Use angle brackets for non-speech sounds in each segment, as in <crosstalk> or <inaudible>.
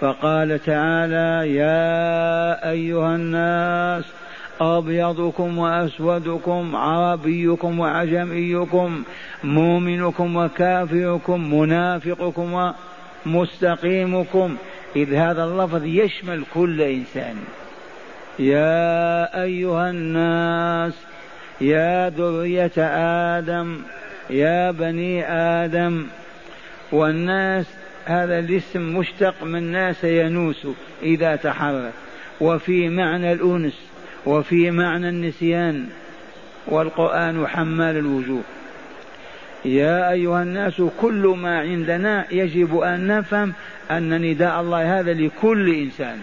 فقال تعالى يا أيها الناس أبيضكم وأسودكم عربيكم وعجميكم مؤمنكم وكافركم منافقكم ومستقيمكم. إذ هذا اللفظ يشمل كل إنسان. يا أيها الناس يا ذرية آدم يا بني آدم والناس هذا الاسم مشتق من ناس ينوس إذا تحرك. وفي معنى الأنس وفي معنى النسيان والقرآن حمال الوجوه. يا أيها الناس كل ما عندنا يجب أن نفهم أن نداء الله هذا لكل إنسان.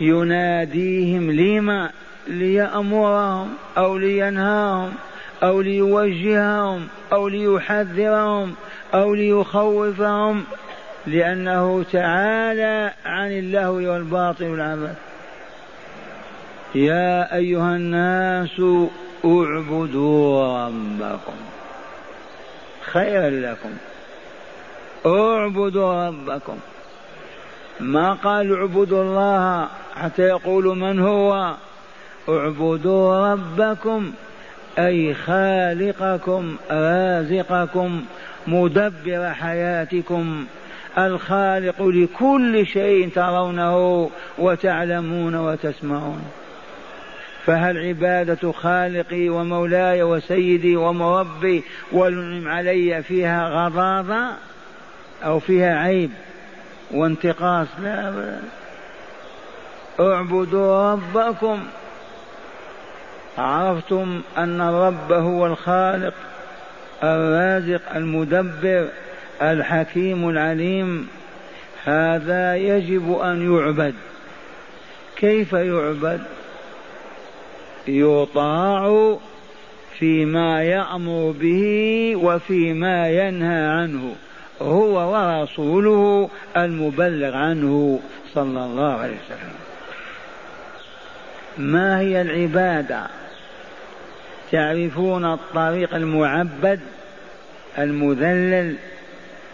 يناديهم لما؟ ليأمرهم أو لينهاهم. أو ليوجههم أو ليحذرهم أو ليخوفهم لأنه تعالى عن اللهو والباطل والعبث يا أيها الناس اعبدوا ربكم. خيرا لكم. اعبدوا ربكم. ما قال اعبدوا الله حتى يقولوا من هو؟ اعبدوا ربكم. أي خالقكم رازقكم مدبر حياتكم الخالق لكل شيء ترونه وتعلمون وتسمعون. فهل عبادة خالقي ومولاي وسيدي ومربي والمنعم علي فيها غضاضة أو فيها عيب وانتقاص؟ لا أعبدوا ربكم. عرفتم أن الرب هو الخالق الرازق المدبر الحكيم العليم. هذا يجب أن يعبد. كيف يعبد؟ يطاع فيما يأمر به وفيما ينهى عنه هو ورسوله المبلغ عنه صلى الله عليه وسلم. ما هي العبادة؟ تعرفون الطريق المعبد المذلل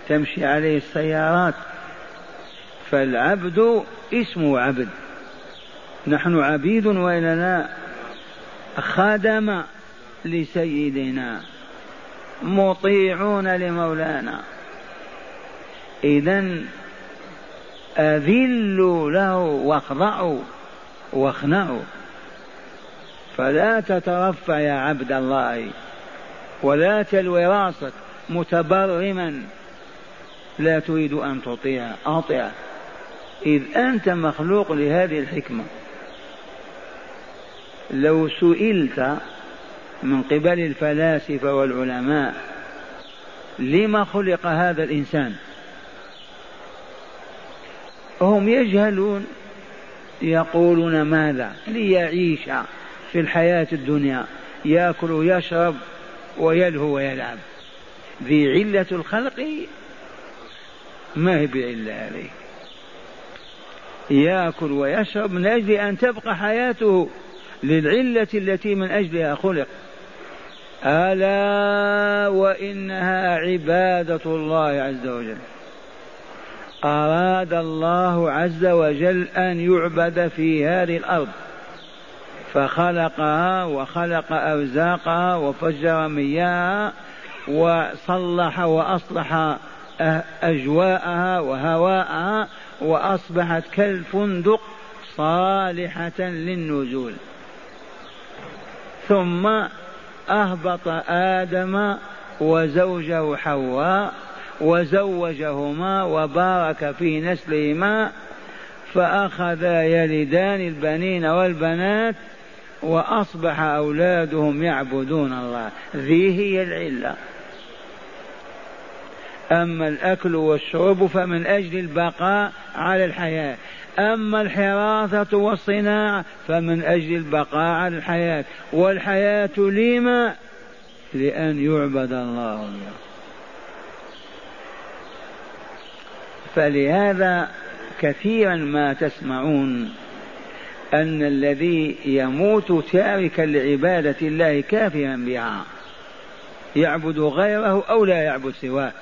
تمشي عليه السيارات فالعبد اسمه عبد. نحن عبيد والا لا خدم لسيدنا مطيعون لمولانا. اذا أذلوا له واخضعوا واخنعوا. فلا تترفع يا عبد الله ولا تلوي راسك متبرما لا تريد أن تطيع أطع إذ أنت مخلوق لهذه الحكمة. لو سئلت من قبل الفلاسفة والعلماء لما خلق هذا الإنسان هم يجهلون يقولون ماذا؟ ليعيش. في الحياة الدنيا يأكل ويشرب ويلهو ويلعب. ذي علة الخلق ما هي بعلة عليه يأكل ويشرب من أجل أن تبقى حياته للعلة التي من أجلها خلق. ألا وإنها عبادة الله عز وجل. أراد الله عز وجل أن يعبد في هذه الأرض. فخلقها وخلق أرزاقها وفجر مياهها وصلح وأصلح أجواءها وهواءها وأصبحت كالفندق صالحة للنزول. ثم أهبط آدم وزوجه حواء وزوجهما وبارك في نسلهما فأخذا يلدان البنين والبنات وأصبح أولادهم يعبدون الله. ذي هي العلة. أما الأكل والشرب فمن أجل البقاء على الحياة. أما الحراثة والصناعة فمن أجل البقاء على الحياة. والحياة لما؟ لأن يعبد الله. فلهذا كثيرا ما تسمعون أن الذي يموت تاركا لعبادة الله كافرا بها يعبد غيره أو لا يعبد سواه.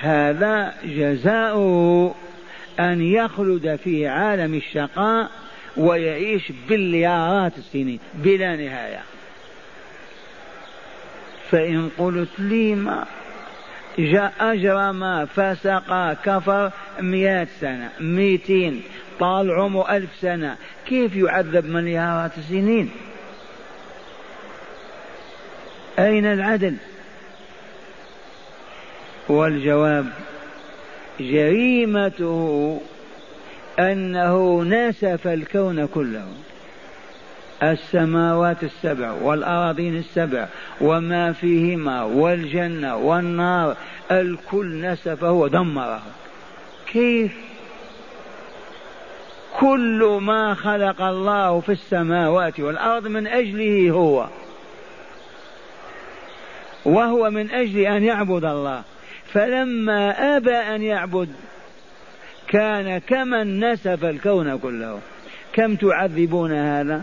هذا جزاؤه أن يخلد في عالم الشقاء ويعيش بليارات السنين بلا نهاية. فإن قلت لي ما جاء أجرم فسق كفر مئات سنة مئتين طال عمره ألف سنة كيف يعذب مليارات السنين؟ أين العدل؟ والجواب جريمته أنه نسف الكون كله. السماوات السبع والأراضين السبع وما فيهما والجنة والنار الكل نسفه ودمره. كيف كل ما خلق الله في السماوات والأرض من أجله هو. وهو من أجل أن يعبد الله. فلما أبى أن يعبد كان كمن نسف الكون كله. كم تعذبون هذا؟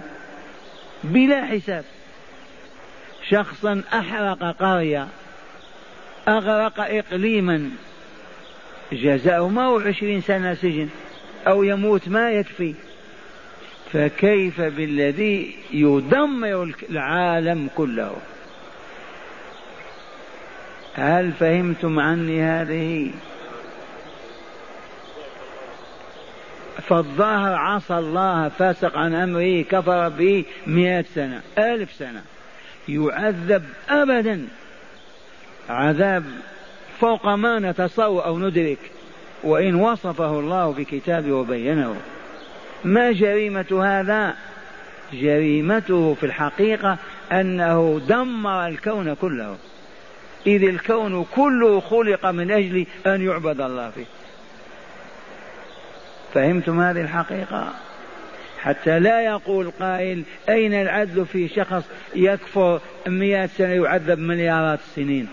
بلا حساب. شخصا أحرق قرية أغرق إقليما. جزاؤه ما هو عشرين سنة سجن. أو يموت ما يكفي. فكيف بالذي يدمر العالم كله؟ هل فهمتم عني هذه؟ فالظاهر عصى الله فاسق عن أمره كفر به مئة سنة ألف سنة. يعذب أبدا. عذاب فوق ما نتصور أو ندرك. وإن وصفه الله في كتابه وبينه. ما جريمة هذا؟ جريمته في الحقيقة أنه دمر الكون كله. إذ الكون كله خلق من أجل أن يعبد الله فيه. فهمتم هذه الحقيقة؟ حتى لا يقول قائل أين العدل في شخص يكفر مئة سنة يعذب مليارات السنين.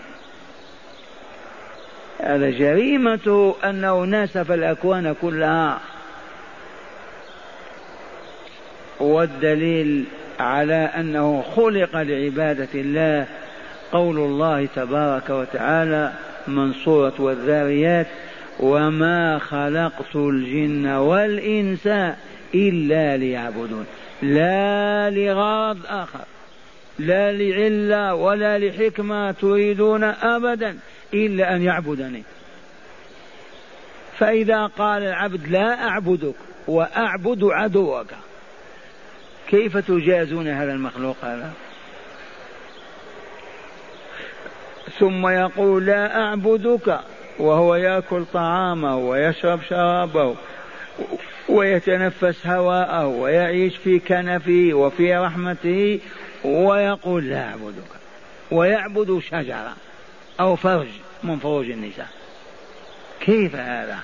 هذا جريمته أنه ناسف الأكوان كلها. والدليل على أنه خلق لعبادة الله قول الله تبارك وتعالى من سورة والذاريات وما خلقت الجن والإنس إلا ليعبدون لا لغرض آخر لا لعلة ولا لحكمة تريدون أبدا. إلا أن يعبدني. فإذا قال العبد لا أعبدك وأعبد عدوك كيف تجازون هذا المخلوق هذا؟ ثم يقول لا أعبدك وهو يأكل طعامه ويشرب شرابه ويتنفس هواءه ويعيش في كنفه وفي رحمته ويقول لا أعبدك ويعبد شجرة. أو فرج من فروج النساء. كيف هذا؟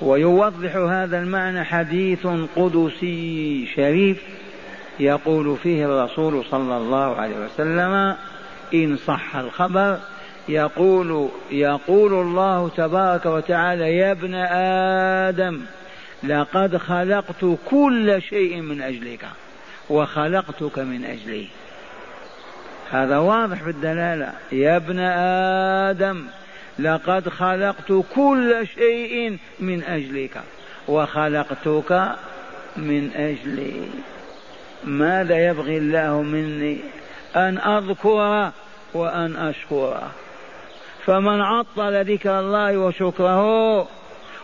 ويوضح هذا المعنى حديث قدسي شريف يقول فيه الرسول صلى الله عليه وسلم إن صح الخبر يقول يقول الله تبارك وتعالى يا ابن آدم لقد خلقت كل شيء من أجلك وخلقتك من أجلي. هذا واضح في الدلالة يا ابن آدم لقد خلقت كل شيء من أجلك وخلقتك من أجلي. ماذا يبغي الله مني؟ أن أذكر وأن أشكر. فمن عطل ذكر الله وشكره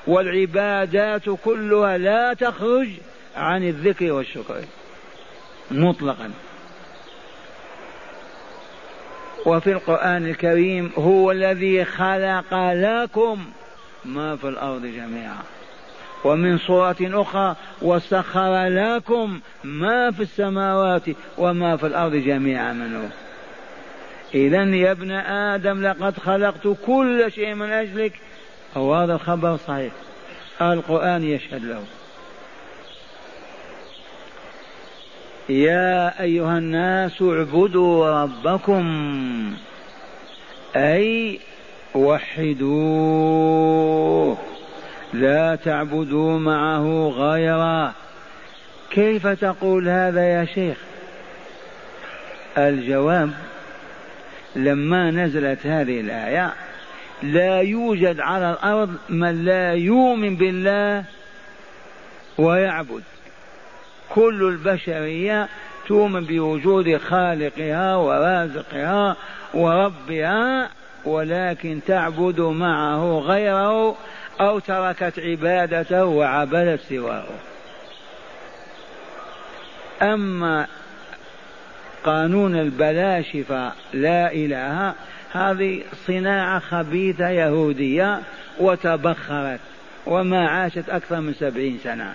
والعبادات كلها لا تخرج عن الذكر والشكر. مطلقا. وفي القرآن الكريم هو الذي خلق لكم ما في الأرض جميعا. ومن صورة أخرى وسخر لكم ما في السماوات وما في الأرض جميعا منه. إذا يا ابن آدم لقد خلقت كل شيء من أجلك. هو هذا الخبر صحيح. القرآن يشهد له. يا أيها الناس اعبدوا ربكم أي وحدوه لا تعبدوا معه غيره. كيف تقول هذا يا شيخ؟ الجواب لما نزلت هذه الآية لا يوجد على الأرض من لا يؤمن بالله ويعبد. كل البشرية تؤمن بوجود خالقها ورازقها وربها ولكن تعبد معه غيره أو تركت عبادته وعبدت سواه. أما قانون البلاشفة لا إله هذه صناعة خبيثة يهودية وتبخرت وما عاشت أكثر من سبعين سنة.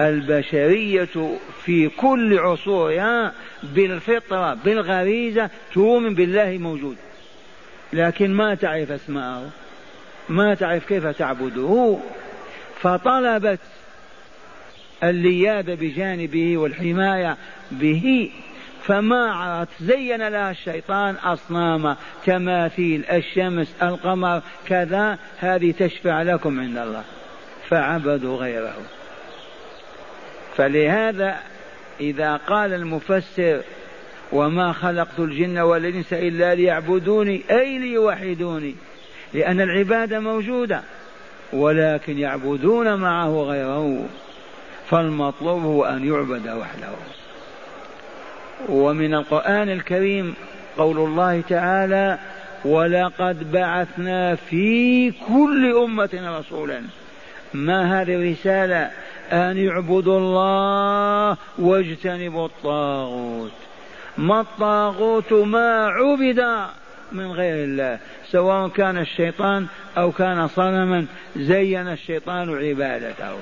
البشرية في كل عصورها بالفطرة بالغريزة تؤمن بالله موجود. لكن ما تعرف أسماءه ما تعرف كيف تعبده. فطلبت اللياذ بجانبه والحماية به فما عرفت زين لها الشيطان أصنام تماثيل الشمس القمر كذا هذه تشفع لكم عند الله. فعبدوا غيره. فلهذا إذا قال المفسر وما خلقت الجن والإنس إلا ليعبدوني أي ليوحدوني؟ لأن العبادة موجودة ولكن يعبدون معه غيره فالمطلوب هو أن يعبد وحده. ومن القرآن الكريم قول الله تعالى ولقد بعثنا في كل أمة رسولا. ما هذه الرسالة؟ أن يعبدوا الله واجتنبوا الطاغوت. ما الطاغوت ما عبد من غير الله سواء كان الشيطان أو كان صنما زين الشيطان عبادته.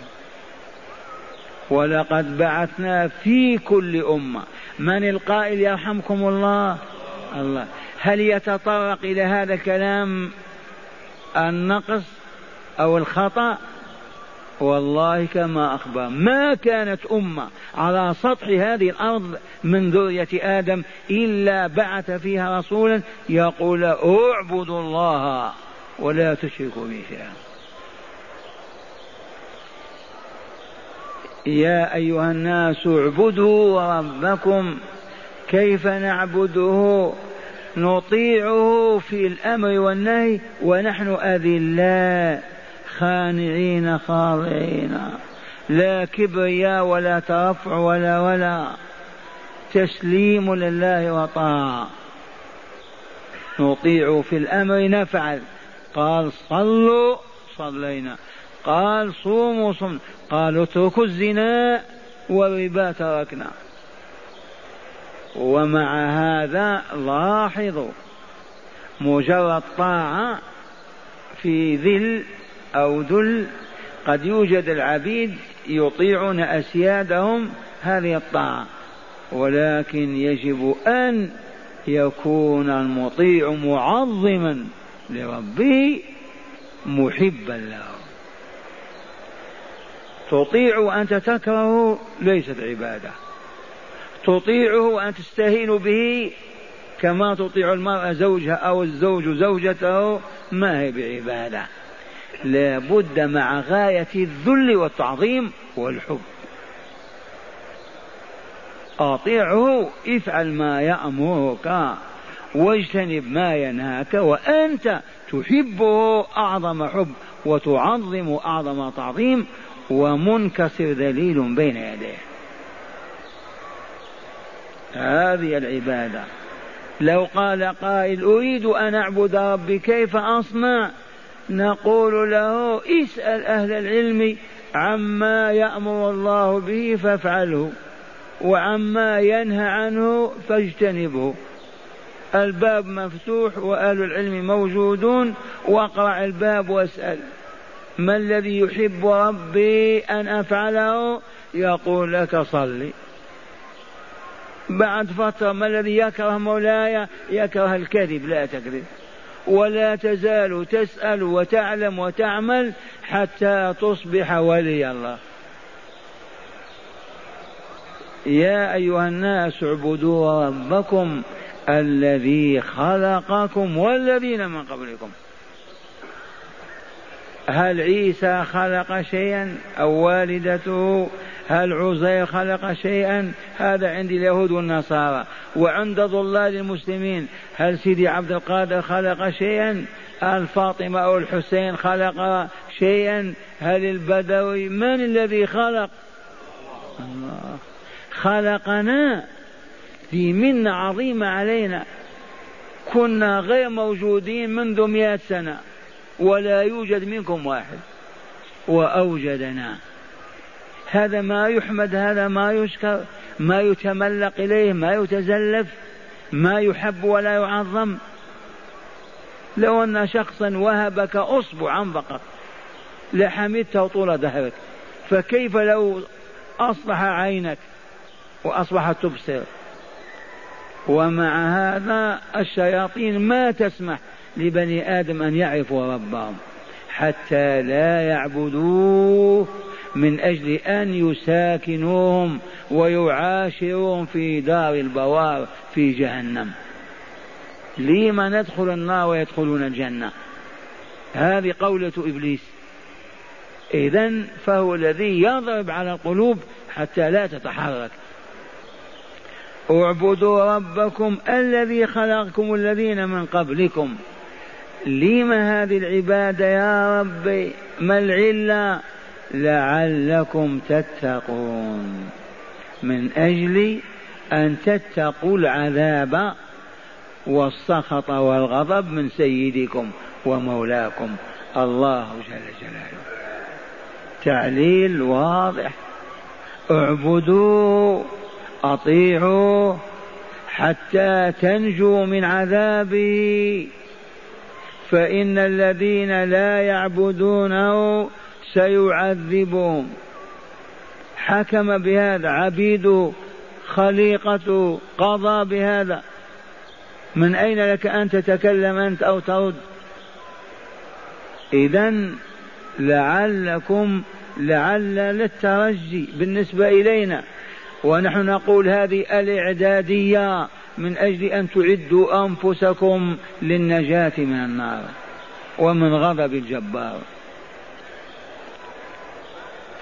ولقد بعثنا في كل أمة. من القائل يرحمكم الله؟ الله. هل يتطرق إلى هذا الكلام النقص أو الخطأ؟ والله كما أخبر. ما كانت أمة على سطح هذه الأرض من ذرية آدم إلا بعث فيها رسولا يقول اعبدوا الله ولا تشركوا به شيئا. يا أيها الناس اعبدوا ربكم كيف نعبده؟ نطيعه في الأمر والنهي ونحن أذلاء خانعين خاضعين. لا كبرياء ولا ترفع ولا ولا. تسليم لله وطاعة. نطيع في الأمر نفعل. قال صلوا صلينا. قال صوموا صمنا قالوا اتركوا الزنا والربا تركنا. ومع هذا لاحظوا مجرد طاعة في ذل أو ذل قد يوجد العبيد يطيعون أسيادهم هذه الطاعة ولكن يجب أن يكون المطيع معظما لربه محبا له. تطيع وأنت تكره ليست عبادة. تطيعه وأن تستهين به كما تطيع المرأة زوجها أو الزوج زوجته ما هي بعبادة. لا بد مع غاية الذل والتعظيم والحب. أطيعه افعل ما يأمرك. واجتنب ما ينهاك وأنت تحبه أعظم حب وتعظم أعظم تعظيم ومنكسر ذليل بين يديه. هذه العبادة. لو قال قائل أريد أن أعبد ربي كيف أصنع؟ نقول له اسأل أهل العلم عما يأمر الله به فافعله وعما ينهى عنه فاجتنبه. الباب مفتوح وأهل العلم موجودون واقرع الباب واسأل. ما الذي يحب ربي أن أفعله؟ يقول لك صلي. بعد فترة ما الذي يكره مولاي؟ يكره الكذب لا تكذب. ولا تزال تسأل وتعلم وتعمل حتى تصبح ولي الله. يا أيها الناس اعبدوا ربكم الذي خلقكم والذين من قبلكم. هل عيسى خلق شيئا أو والدته هل عزير خلق شيئا؟ هذا عند اليهود والنصارى. وعند ضلال المسلمين هل سيدي عبد القادر خلق شيئا؟ هل فاطمة أو الحسين خلق شيئا؟ هل البدوي من الذي خلق؟ الله. خلقنا. في منة عظيمة علينا. كنا غير موجودين منذ مئة سنة. ولا يوجد منكم واحد. وأوجدنا. هذا ما يحمد هذا ما يشكر ما يتملق إليه ما يتزلف ما يحب ولا يعظم. لو أن شخصا وهبك أصبعا فقط لحمدته طول دهرك. فكيف لو أصلح عينك وأصبحت تبصر؟ ومع هذا الشياطين ما تسمح لبني آدم أن يعرفوا ربهم حتى لا يعبدوه من أجل أن يساكنوهم ويعاشروهم في دار البوار في جهنم. لما ندخل النار ويدخلون الجنة؟ هذه قولة إبليس. إذا فهو الذي يضرب على القلوب حتى لا تتحرك. اعبدوا ربكم الذي خلقكم الذين من قبلكم. لم هذه العبادة يا ربي ما العلة؟ لعلكم تتقون. من أجل أن تتقوا العذاب والسخط والغضب من سيدكم ومولاكم الله جل جلاله. تعليل واضح. اعبدوا أطيعوا حتى تنجوا من عذابي. فإن الذين لا يعبدونه سيعذبهم حكم بهذا عبيد خليقة قضى بهذا. من أين لك أن تتكلم أنت أو ترد؟ إذا لعلكم لعل للترجي بالنسبة إلينا. ونحن نقول هذه الإعدادية من أجل أن تعدوا أنفسكم للنجاة من النار ومن غضب الجبار.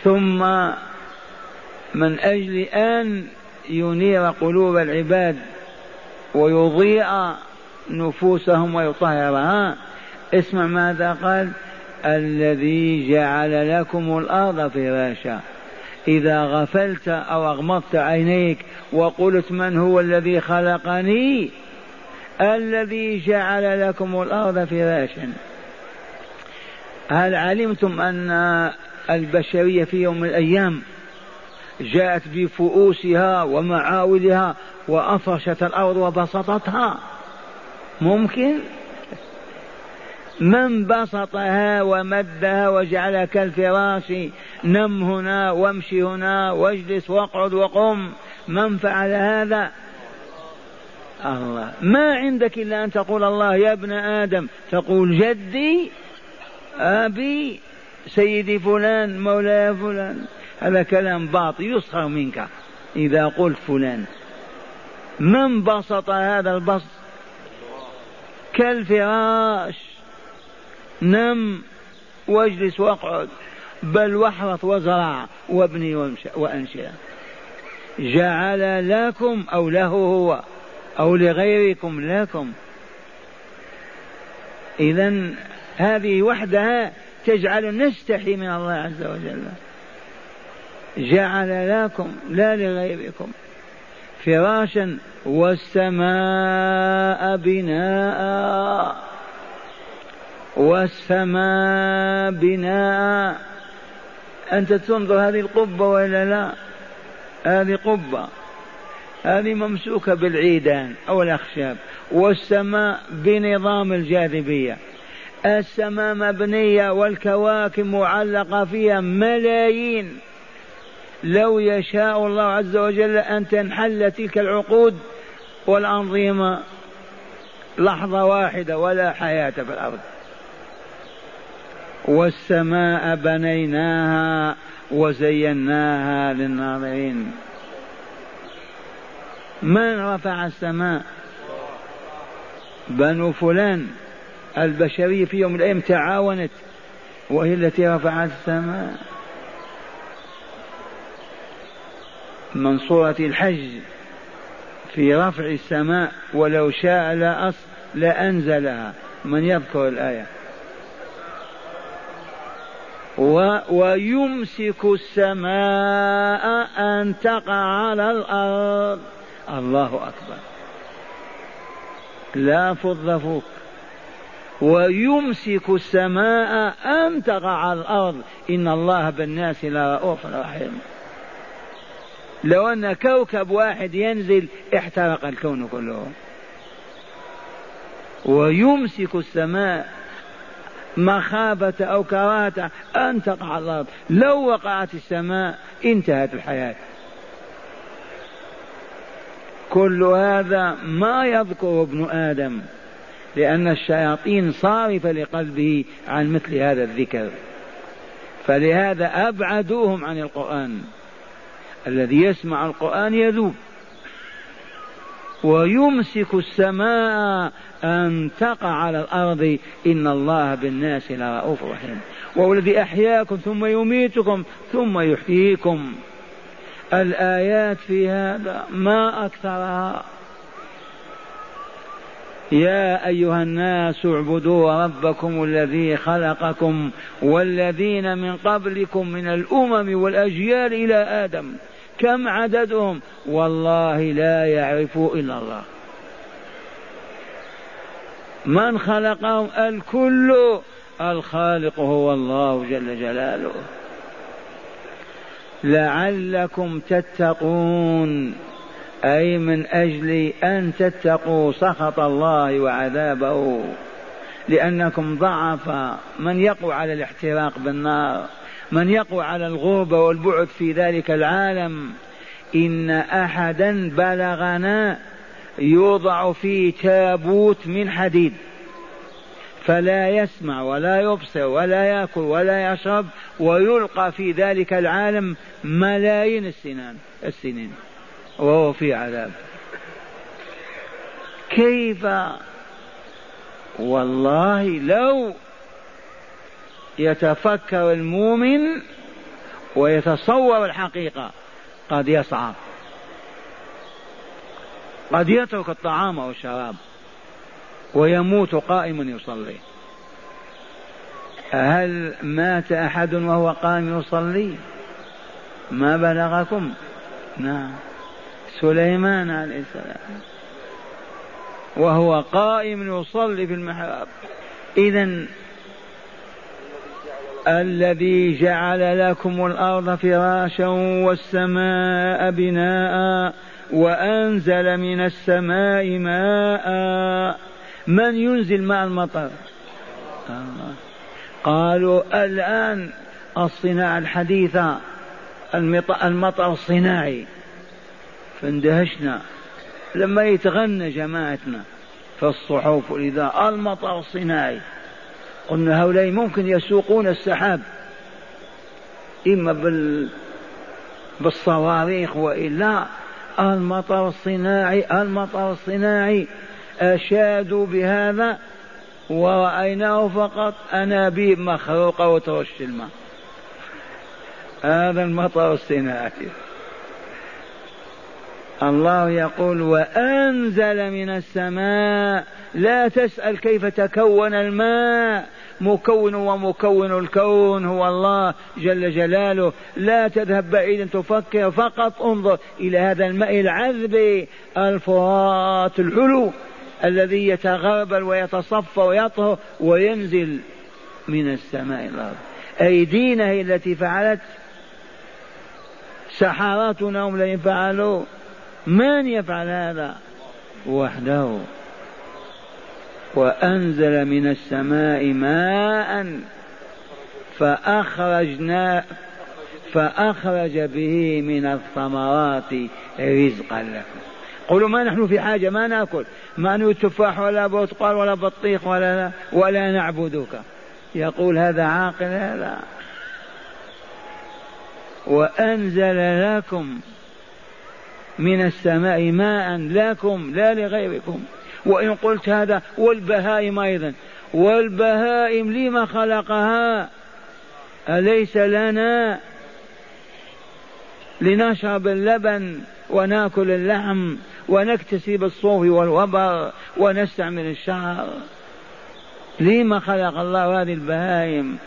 ثم من أجل أن ينير قلوب العباد ويضيء نفوسهم ويطهرها اسمع ماذا قال؟ الذي جعل لكم الأرض فراشا. إذا غفلت أو أغمضت عينيك وقلت من هو الذي خلقني؟ الذي جعل لكم الأرض فراشا. هل علمتم أن البشرية في يوم من الأيام جاءت بفؤوسها ومعاولها وأفرشت الأرض وبسطتها. ممكن؟ من بسطها ومدها وجعلها كالفراش نم هنا وامشي هنا واجلس واقعد وقم. من فعل هذا؟ الله. ما عندك إلا أن تقول الله يا ابن آدم تقول جدي أبي سيدي فلان مولاي فلان. هذا كلام باطل يسخر منك. إذا قلت فلان من بسط هذا البسط؟ كالفراش. نم واجلس واقعد. بل واحرث وزرع وابني وأنشئ. جعل لكم أو له هو أو لغيركم لكم. اذا هذه وحدها تجعل نستحي من الله عز وجل. جعل لكم لا لغيركم فراشا والسماء بناء والسماء بناء. أنت تنظر هذه القبة ولا لا؟ هذه قبة. هذه ممسوكة بالعيدان أو الأخشاب. والسماء بنظام الجاذبية. السماء مبنية والكواكب معلقة فيها ملايين. لو يشاء الله عز وجل أن تنحل تلك العقود والأنظمة لحظة واحدة ولا حياة في الأرض. والسماء بنيناها وزيناها للناظرين. من رفع السماء؟ بنو فلان. البشرية في يوم من الأيام تعاونت وهي التي رفعت السماء. من صورة الحج في رفع السماء ولو شاء لا لأنزلها من يذكر الآية؟ و ويمسك السماء أن تقع على الأرض. الله أكبر. لا فض فوق. ويمسك السماء أن تقع على الأرض. إن الله بالناس لرؤوف رحيم. لو أن كوكب واحد ينزل احترق الكون كله. ويمسك السماء مخافة أو كراهة أن تقع الأرض. لو وقعت السماء انتهت الحياة. كل هذا ما يذكر ابن آدم. لأن الشياطين صارفة لقلبه عن مثل هذا الذكر. فلهذا أبعدوهم عن القرآن. الذي يسمع القرآن يذوب. ويمسك السماء أن تقع على الأرض. إن الله بالناس لرؤوف رحيم. وهو الذي أحياكم ثم يميتكم ثم يحييكم. الآيات في هذا ما أكثرها. يا أيها الناس اعبدوا ربكم الذي خلقكم والذين من قبلكم من الأمم والأجيال إلى آدم. كم عددهم؟ والله لا يعرف إلا الله. من خلقهم؟ الكل. الخالق هو الله جل جلاله. لعلكم تتقون. أي من أجل أن تتقوا سخط الله وعذابه لأنكم ضعف من يقوى على الاحتراق بالنار من يقوى على الغربة والبعد في ذلك العالم. إن أحدا بلغنا يوضع في تابوت من حديد فلا يسمع ولا يبصر ولا يأكل ولا يشرب ويلقى في ذلك العالم ملايين السنين السنين. وهو في عذاب. كيف؟ والله لو يتفكر المؤمن ويتصور الحقيقة قد يصعب قد يترك الطعام والشراب ويموت قائما يصلي. هل مات أحد وهو قائم يصلي؟ ما بلغكم؟ نعم. سليمان عليه السلام. وهو قائم يصلي في المحراب. إذا الذي جعل لكم الأرض فراشا والسماء بناء وأنزل من السماء ماء. من ينزل ماء المطر؟ قالوا الآن الصناعة الحديثة المطر الصناعي. فاندهشنا. لما يتغنى جماعتنا في الصحف والإذاعة المطر الصناعي قلنا هؤلاء ممكن يسوقون السحاب إما بال بالصواريخ وإلا المطر الصناعي المطر الصناعي أشادوا بهذا ورأيناه فقط أنابيب مخروقة وترش الماء. هذا المطر الصناعي. الله يقول وأنزل من السماء لا تسأل كيف تكون الماء. مكون ومكون الكون هو الله جل جلاله. لا تذهب بعيدا تفكر فقط. انظر إلى هذا الماء العذب الفرات الحلو الذي يتغربل ويتصفى ويطهر وينزل من السماء الأرض. أيدينا هي التي فعلت. سحراتنا هم الذين فعلوا من يفعل هذا؟ وحده. وأنزل من السماء ماء فأخرجنا فأخرج به من الثمرات رزقا لكم. قولوا ما نحن في حاجة ما نأكل. ما نريد تفاح ولا برتقال ولا بطيخ ولا ولا نعبدك. يقول هذا عاقل هذا. وأنزل لكم من السماء ماء لكم لا لغيركم. وإن قلت هذا والبهائم أيضا. والبهائم لما خلقها؟ أليس لنا لنشرب اللبن ونأكل اللحم ونكتسب الصوف والوبر ونستعمل الشعر؟ لما خلق الله هذه البهائم؟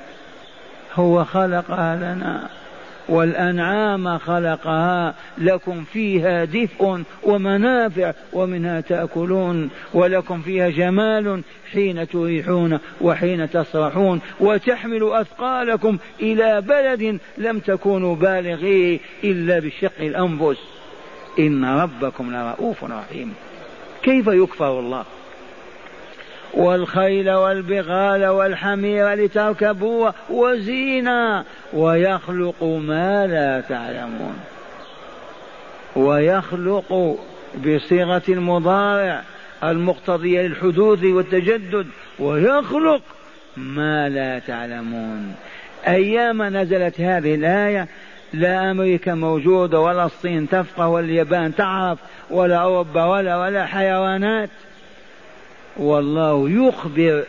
هو خلقها لنا. والأنعام خلقها لكم فيها دفء ومنافع ومنها تأكلون ولكم فيها جمال حين تريحون وحين تسرحون وتحمل أثقالكم إلى بلد لم تكونوا بالغيه إلا بشق الأنفس. إن ربكم لرؤوف رحيم. كيف يكفر الله؟ والخيل والبغال والحمير لتركبوا وزينا ويخلق ما لا تعلمون. ويخلق بصيغة المضارع المقتضية للحدوث والتجدد ويخلق ما لا تعلمون. أيام نزلت هذه الآية لا أمريكا موجودة ولا الصين تفقه ولا اليابان تعرف ولا أوروبا ولا ولا حيوانات. والله يخبر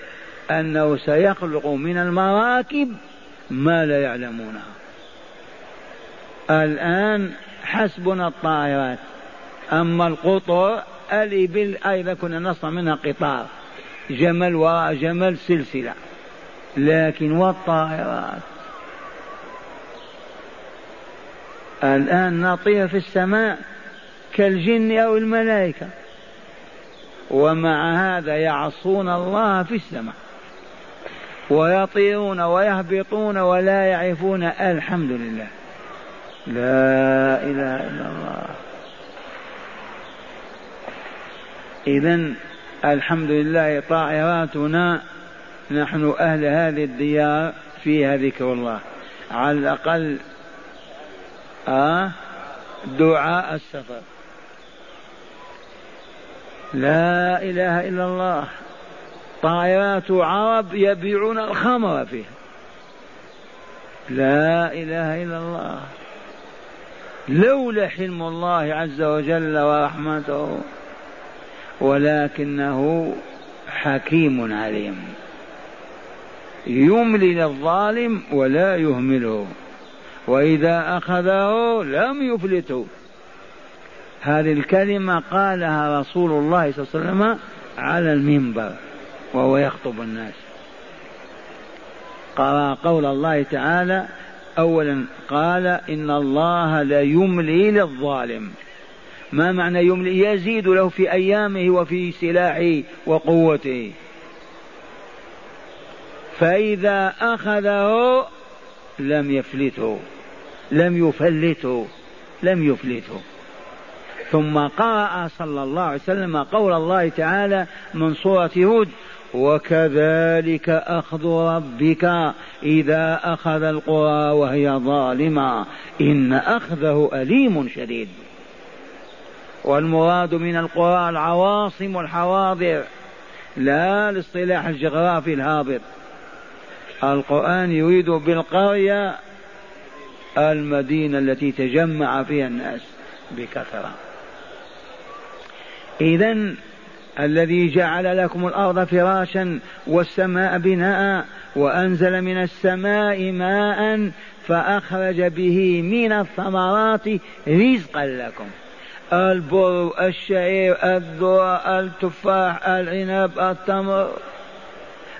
أنه سيخلق من المراكب ما لا يعلمونها. الآن حسبنا الطائرات أما القطر الإبل أيضا كنا نصنع منها قطار جمل وراء جمل سلسلة لكن والطائرات؟ الآن نطير في السماء كالجن أو الملائكة ومع هذا يعصون الله في السماء. ويطيرون ويهبطون ولا يعرفون الحمد لله لا إله إلا الله. اذا الحمد لله طائراتنا نحن أهل هذه الديار فيها ذكر الله. على الأقل آه دعاء السفر. لا إله إلا الله. طائرات عرب يبيعون الخمر فيها. لا إله إلا الله. لولا حلم الله عز وجل ورحمته ولكنه حكيم عليم. يملي للظالم ولا يهمله. وإذا أخذه لم يفلته. هذه الكلمة قالها رسول الله صلى الله عليه وسلم على المنبر. وهو يخطب الناس. قرأ قول الله تعالى أولا قال إن الله لا يملي للظالم. ما معنى يملي؟ يزيد له في أيامه وفي سلاحه وقوته. فإذا أخذه لم يفلته لم يفلته لم يفلته. ثم قرأ صلى الله عليه وسلم قول الله تعالى من سورة هود وكذلك أخذ ربك إذا أخذ القرى وهي ظالمة. إن أخذه أليم شديد. والمراد من القرى العواصم والحواضر. لا الاصطلاح الجغرافي الهابط. القرآن يريد بالقرية المدينة التي تجمع فيها الناس بكثرة. إذا الذي جعل لكم الأرض فراشا والسماء بناء وأنزل من السماء ماء فأخرج به من الثمرات رزقا لكم. البر الشعير الذرة التفاح العنب التمر.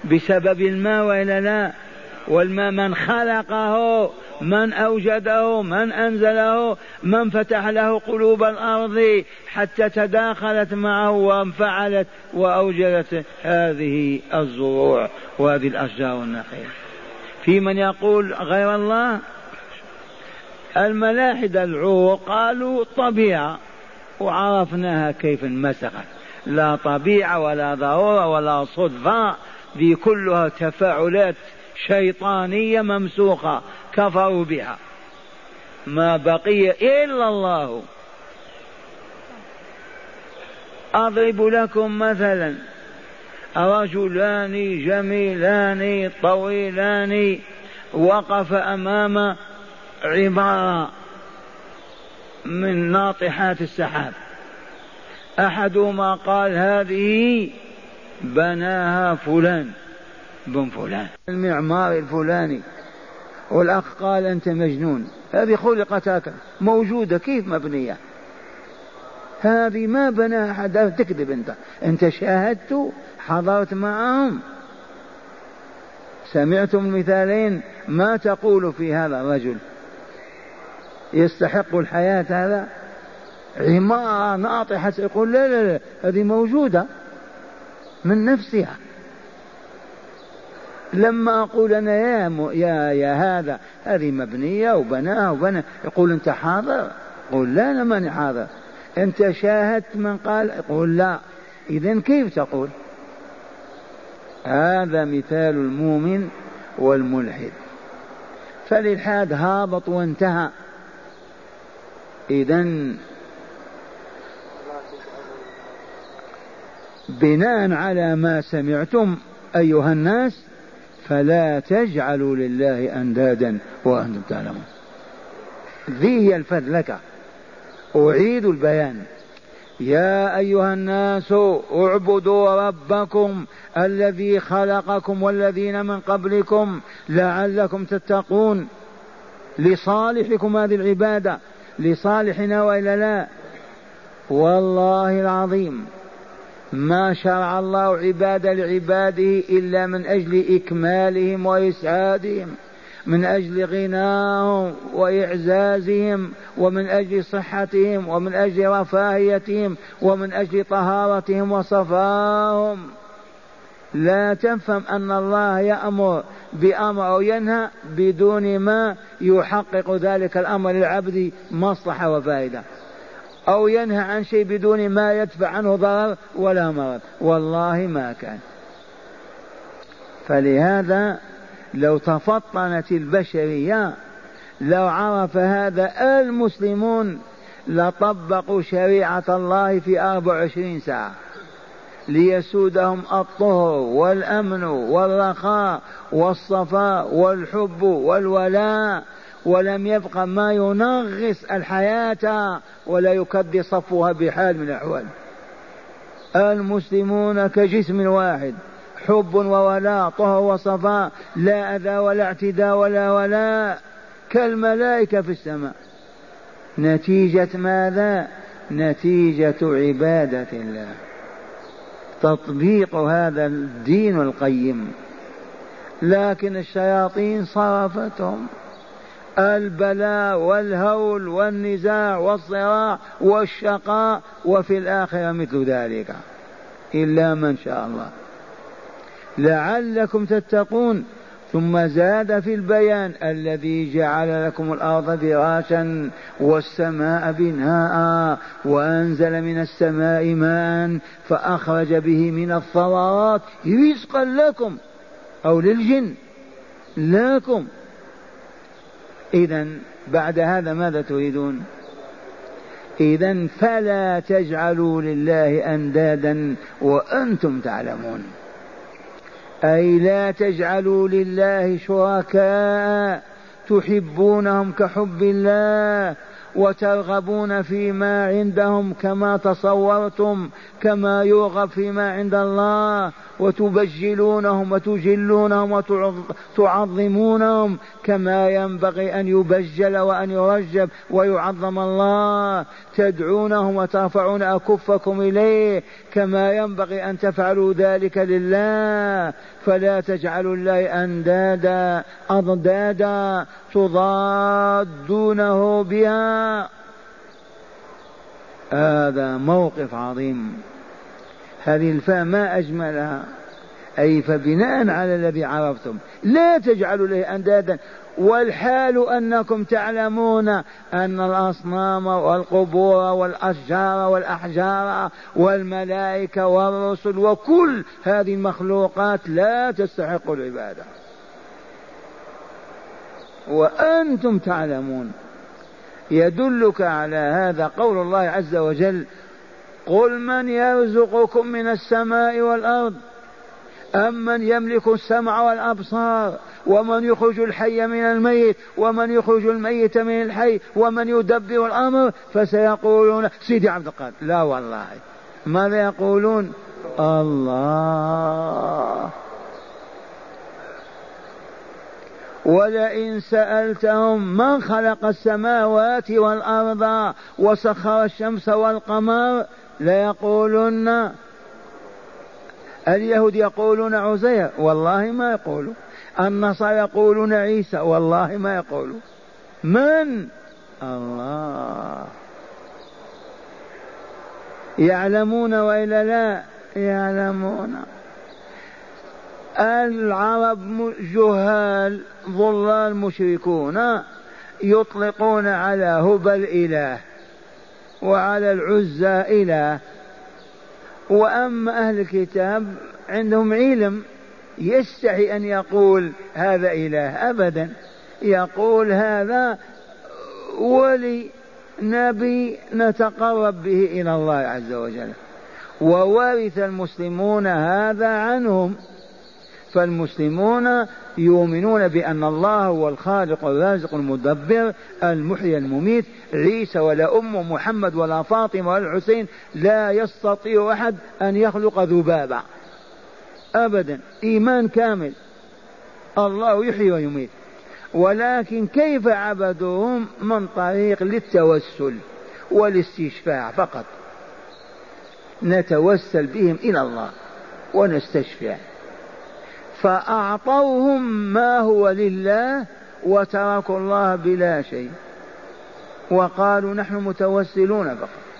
بسبب الماء وإلا لا؟ والماء من خلقه من أوجده من أنزله من فتح له قلوب الأرض حتى تداخلت معه وانفعلت وأوجدت هذه الزروع وهذه الأشجار والنخيل في من يقول غير الله؟ الملاحدة العور قالوا طبيعة وعرفناها كيف انمسخت. لا طبيعة ولا ضرورة ولا صدفة دي كلها تفاعلات شيطانية ممسوخة. كفروا بها. ما بقي إلا الله. أضرب لكم مثلا. رجلان جميلان طويلان وقف أمام عبارة من ناطحات السحاب. أحدهما قال هذه بناها فلان بن فلان. المعمار الفلاني. والأخ قال أنت مجنون. هذه خلقت هكذا موجودة. كيف مبنية؟ هذه ما بنى أحد. تكذب أنت. أنت شاهدت حضرت معهم. سمعتم المثالين. ما تقول في هذا الرجل؟ يستحق الحياة هذا؟ عمارة ناطحة يقول لا لا لا هذه موجودة من نفسها. لما أقول أنا يا م... يا يا هذا هذه مبنية وبناها وبنى يقول أنت حاضر؟ يقول لا أنا ماني حاضر. أنت شاهدت من قال؟ يقول لا. إذا كيف تقول؟ هذا مثال المؤمن والملحد. فالإلحاد هابط وانتهى. إذا بناء على ما سمعتم أيها الناس فلا تجعلوا لله أندادا وأنتم تعلمون. ذي هي الفذلكة أعيد البيان. يا أيها الناس اعبدوا ربكم الذي خلقكم والذين من قبلكم لعلكم تتقون. لصالحكم هذه العبادة. لصالحنا وإلا لا. والله العظيم. ما شرع الله عبادة لعباده إلا من أجل إكمالهم وإسعادهم من أجل غناهم وإعزازهم ومن أجل صحتهم ومن أجل رفاهيتهم ومن أجل طهارتهم وصفاهم. لا تفهم أن الله يأمر بأمر أو ينهى بدون ما يحقق ذلك الأمر للعبد مصلحة وفائدة. أو ينهى عن شيء بدون ما يدفع عنه ضرر ولا مرض. والله ما كان. فلهذا لو تفطنت البشرية لو عرف هذا المسلمون لطبقوا شريعة الله في أربع وعشرين ساعة ليسودهم الطهر والأمن والرخاء والصفاء والحب والولاء ولم يبق ما ينغص الحياة ولا يكد صفوها بحال من الأحوال. المسلمون كجسم واحد حب وولاء طهر وصفاء لا أذى ولا اعتداء ولا ولاء كالملائكة في السماء. نتيجة ماذا؟ نتيجة عبادة الله. تطبيق هذا الدين القيم. لكن الشياطين صرفتهم البلاء والهول والنزاع والصراع والشقاء وفي الآخرة مثل ذلك. إلا من شاء الله. لعلكم تتقون. ثم زاد في البيان الذي جعل لكم الأرض فراشا والسماء بناء وأنزل من السماء ماء فأخرج به من الثمرات رزقا لكم أو للجن. لكم. اذا بعد هذا ماذا تريدون؟ اذا فلا تجعلوا لله أندادا وأنتم تعلمون. أي لا تجعلوا لله شركاء تحبونهم كحب الله وترغبون فيما عندهم كما تصورتم كما يرغب فيما عند الله وتبجلونهم وتجلونهم وتعظمونهم كما ينبغي أن يبجل وأن يرجب ويعظم الله. تدعونهم وترفعون أكفكم إليه كما ينبغي أن تفعلوا ذلك لله. فلا تجعلوا الله أندادا أضدادا تضادونه بها. هذا موقف عظيم. هذه الفاء ما أجملها. أي فبناء على الذي عرفتم. لا تجعلوا له أندادا. والحال أنكم تعلمون أن الأصنام والقبور والأشجار والأحجار والملائكة والرسل وكل هذه المخلوقات لا تستحق العبادة. وأنتم تعلمون. يدلك على هذا قول الله عز وجل قل من يرزقكم من السماء والأرض أمن يملك السمع والأبصار ومن يخرج الحي من الميت ومن يخرج الميت من الحي ومن يدبر الأمر فسيقولون سيدي عبد القادر لا والله. ماذا يقولون؟ الله. ولئن سألتهم من خلق السماوات والأرض وسخر الشمس والقمر ليقولن اليهود يقولون عزير والله ما يقولوا النصارى يقولون عيسى والله ما يقولوا من؟ الله. يعلمون وإلا لا؟ يعلمون. العرب جهال ضلال مشركون يطلقون على هبل إله وعلى العزى إله. وأما أهل الكتاب عندهم علم. يستحي أن يقول هذا إله أبدا. يقول هذا ولي نبي نتقرب به إلى الله عز وجل. وورث المسلمون هذا عنهم. فالمسلمون يؤمنون بأن الله هو الخالق الرازق المدبر المحيي المميت. عيسى ولا أم محمد ولا فاطمة ولا الحسين لا يستطيع أحد أن يخلق ذبابا. أبدا إيمان كامل. الله يحيي ويميت. ولكن كيف عبدوهم من طريق للتوسل والاستشفاع فقط؟ نتوسل بهم إلى الله ونستشفع. فأعطوهم ما هو لله وتركوا الله بلا شيء. وقالوا نحن متوسلون فقط.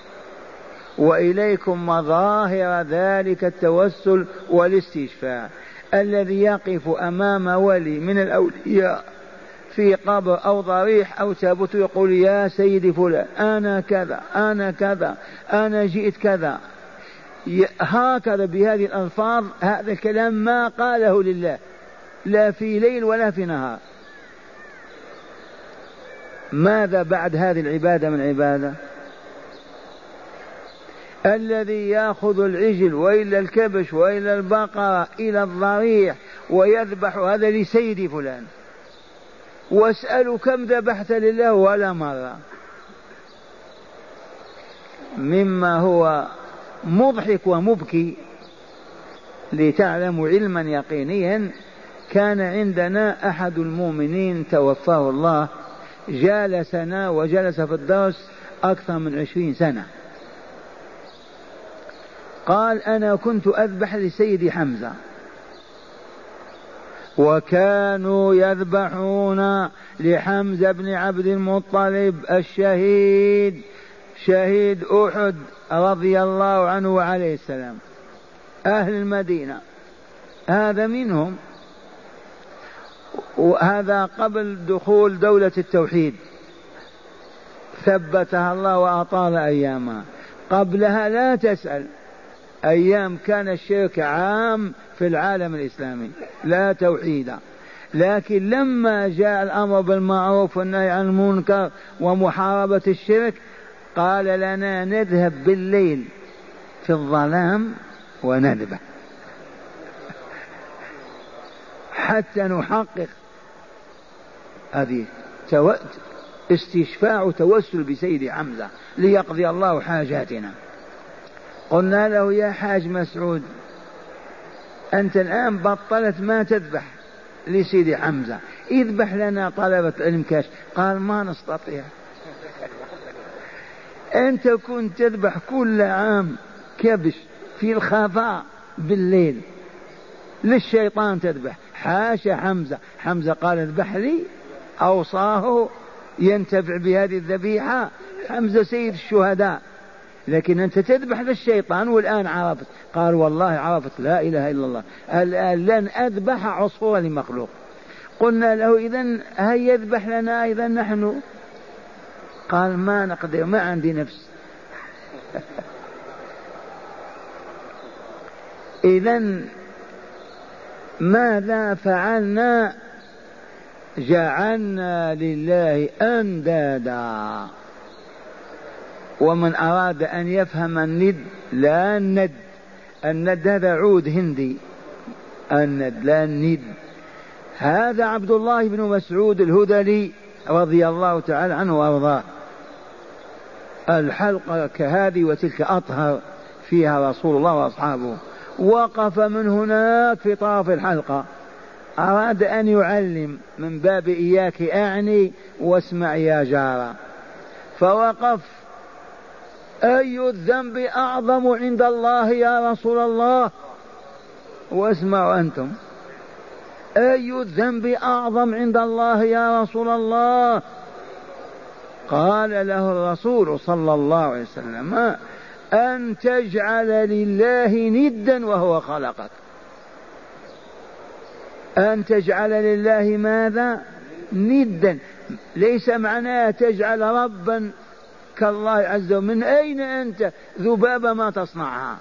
وإليكم مظاهر ذلك التوسل والاستشفاء الذي يقف أمام ولي من الأولياء في قبر أو ضريح أو تابوت يقول يا سيدي فلان أنا كذا أنا كذا أنا جئت كذا. هكذا بهذه الألفاظ هذا الكلام ما قاله لله لا في ليل ولا في نهار. ماذا بعد هذه العبادة من عبادة؟ الذي ياخذ العجل وإلا الكبش وإلا البقرة إلى الضريح ويذبح هذا لسيد فلان. واسأل كم ذبحت لله ولا مرة. مما هو مضحك ومبكي لتعلموا علما يقينيا كان عندنا أحد المؤمنين توفاه الله جالسنا وجلس في الدرس أكثر من عشرين سنة. قال أنا كنت أذبح لسيدي حمزة. وكانوا يذبحون لحمزة بن عبد المطلب الشهيد شهيد أحد رضي الله عنه وعليه السلام. أهل المدينة. هذا منهم. وهذا قبل دخول دولة التوحيد. ثبتها الله وأطال أيامها قبلها لا تسأل. أيام كان الشرك عام في العالم الإسلامي لا توحيد. لكن لما جاء الأمر بالمعروف والنهي عن المنكر ومحاربة الشرك قال لنا نذهب بالليل في الظلام وندبه حتى نحقق هذه استشفاع توسل بسيد حمزة ليقضي الله حاجاتنا. قلنا له يا حاج مسعود أنت الآن بطلت ما تذبح لسيدي حمزة اذبح لنا طلبة العلم كاش قال ما نستطيع. أنت كنت تذبح كل عام كبش في الخفاء بالليل للشيطان تذبح. حاشا حمزة حمزة قال اذبح لي أوصاه ينتفع بهذه الذبيحة. حمزة سيد الشهداء. لكن أنت تذبح للشيطان والآن عرفت. قال والله عرفت لا إله إلا الله. الآن لن أذبح عصفورا لمخلوق. قلنا له إذا هيا يذبح لنا أيضا نحن؟ قال ما نقدر ما عندي نفس. <laughs> إذا ماذا فعلنا؟ جعلنا لله أندادا. ومن أراد أن يفهم الند لا الند. الند هذا عود هندي. الند لا الند. هذا عبد الله بن مسعود الهذلي رضي الله تعالى عنه وأرضاه. الحلقة كهذه وتلك أطهر فيها رسول الله وأصحابه. وقف من هناك في طرف الحلقة. أراد أن يعلم من باب إياك أعني واسمع يا جارة. فوقف أي الذنب أعظم عند الله يا رسول الله؟ واسمعوا أنتم. أي الذنب أعظم عند الله يا رسول الله؟ قال له الرسول صلى الله عليه وسلم أن تجعل لله ندا وهو خلقك. أن تجعل لله ماذا؟ ندا. ليس معناه تجعل ربا كالله عز وجل من أين أنت؟ ذبابة ما تصنعها.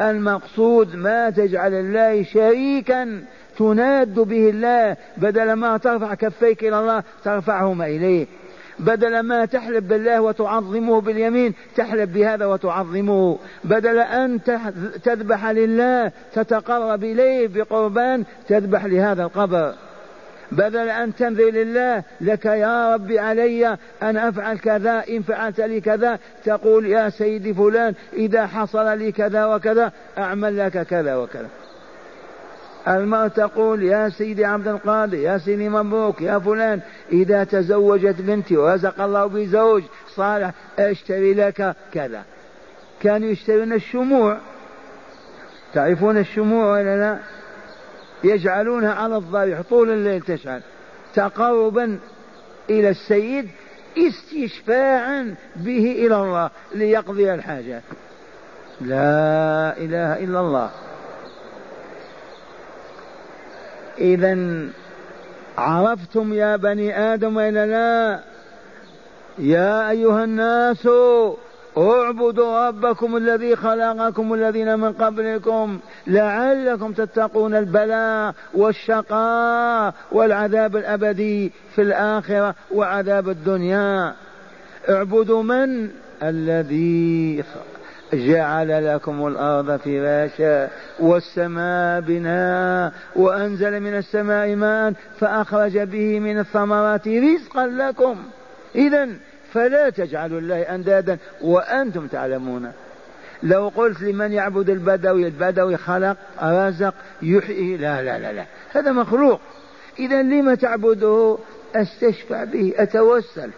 المقصود ما تجعل الله شريكا تناد به الله. بدل ما ترفع كفيك إلى الله ترفعهما إليه. بدل ما تحلف بالله وتعظمه باليمين تحلف بهذا وتعظمه. بدل أن تذبح لله تتقرب إليه بقربان تذبح لهذا القبر. بدل أن تنذر لله لك يا رب علي أن أفعل كذا إن فعلت لي كذا تقول يا سيدي فلان إذا حصل لي كذا وكذا أعمل لك كذا وكذا. المرأة تقول يا سيدي عبد القادر يا سيدي مبروك يا فلان إذا تزوجت بنتي ورزق الله بزوج صالح أشتري لك كذا. كانوا يشترون الشموع. تعرفون الشموع ولا لا؟ يجعلونها على الضريح طول الليل تشعل. تقربا إلى السيد استشفاعا به إلى الله ليقضي الحاجات لا إله إلا الله. إذا عرفتم يا بني آدم وإلا لا؟ يا أيها الناس اعبدوا ربكم الذي خلقكم الذين من قبلكم لعلكم تتقون البلاء والشقاء والعذاب الأبدي في الآخرة وعذاب الدنيا. اعبدوا من؟ الذي جعل لكم الأرض فراشا والسماء بناء وأنزل من السماء ماء فأخرج به من الثمرات رزقا لكم. إذا فلا تجعلوا الله أندادا وأنتم تعلمون. لو قلت لمن يعبد البدوي البدوي خلق رزق يحيي. لا لا لا لا. هذا مخلوق. إذا لم تعبده؟ استشفع به أتوسل.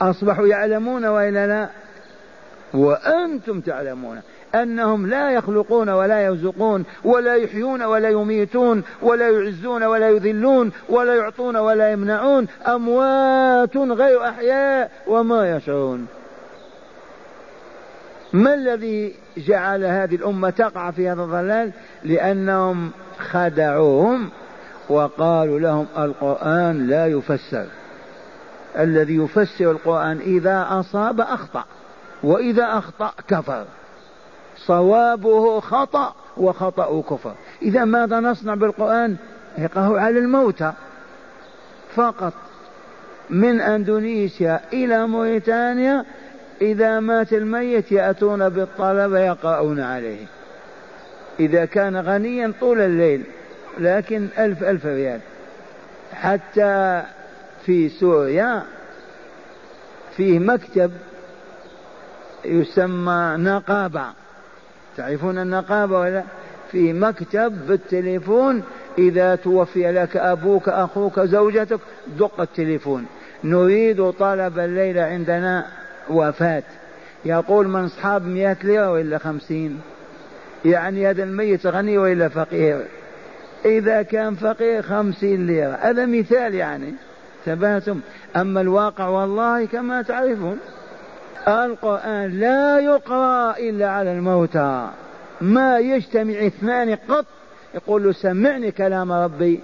أصبحوا يعلمون وإلا لا؟ وأنتم تعلمون. أنهم لا يخلقون ولا يرزقون ولا يحيون ولا يميتون ولا يعزون ولا يذلون ولا يعطون ولا يمنعون أموات غير أحياء وما يشعرون. ما الذي جعل هذه الأمة تقع في هذا الضلال لأنهم خدعوهم وقالوا لهم القرآن لا يفسر. الذي يفسر القرآن إذا أصاب أخطأ وإذا أخطأ كفر. صوابه خطأ وخطأ كفر. إذا ماذا نصنع بالقرآن؟ يقرأه على الموتى. فقط من أندونيسيا إلى موريتانيا إذا مات الميت يأتون بالطلبة يقرؤون عليه. إذا كان غنيا طول الليل لكن ألف ألف ريال. حتى في سوريا فيه مكتب يسمى نقابة. تعرفون النقابة ولا؟ في مكتب بالتليفون إذا توفي لك أبوك أخوك زوجتك دق التليفون. نريد طلب الليلة عندنا وفاة. يقول من أصحاب مئة ليرة وإلا خمسين؟ يعني هذا الميت غني وإلا فقير؟ إذا كان فقير خمسين ليرة. هذا مثال يعني. ثباتم أما الواقع والله كما تعرفون. القرآن لا يقرأ إلا على الموتى. ما يجتمع اثنان قط يقول له سمعني كلام ربي.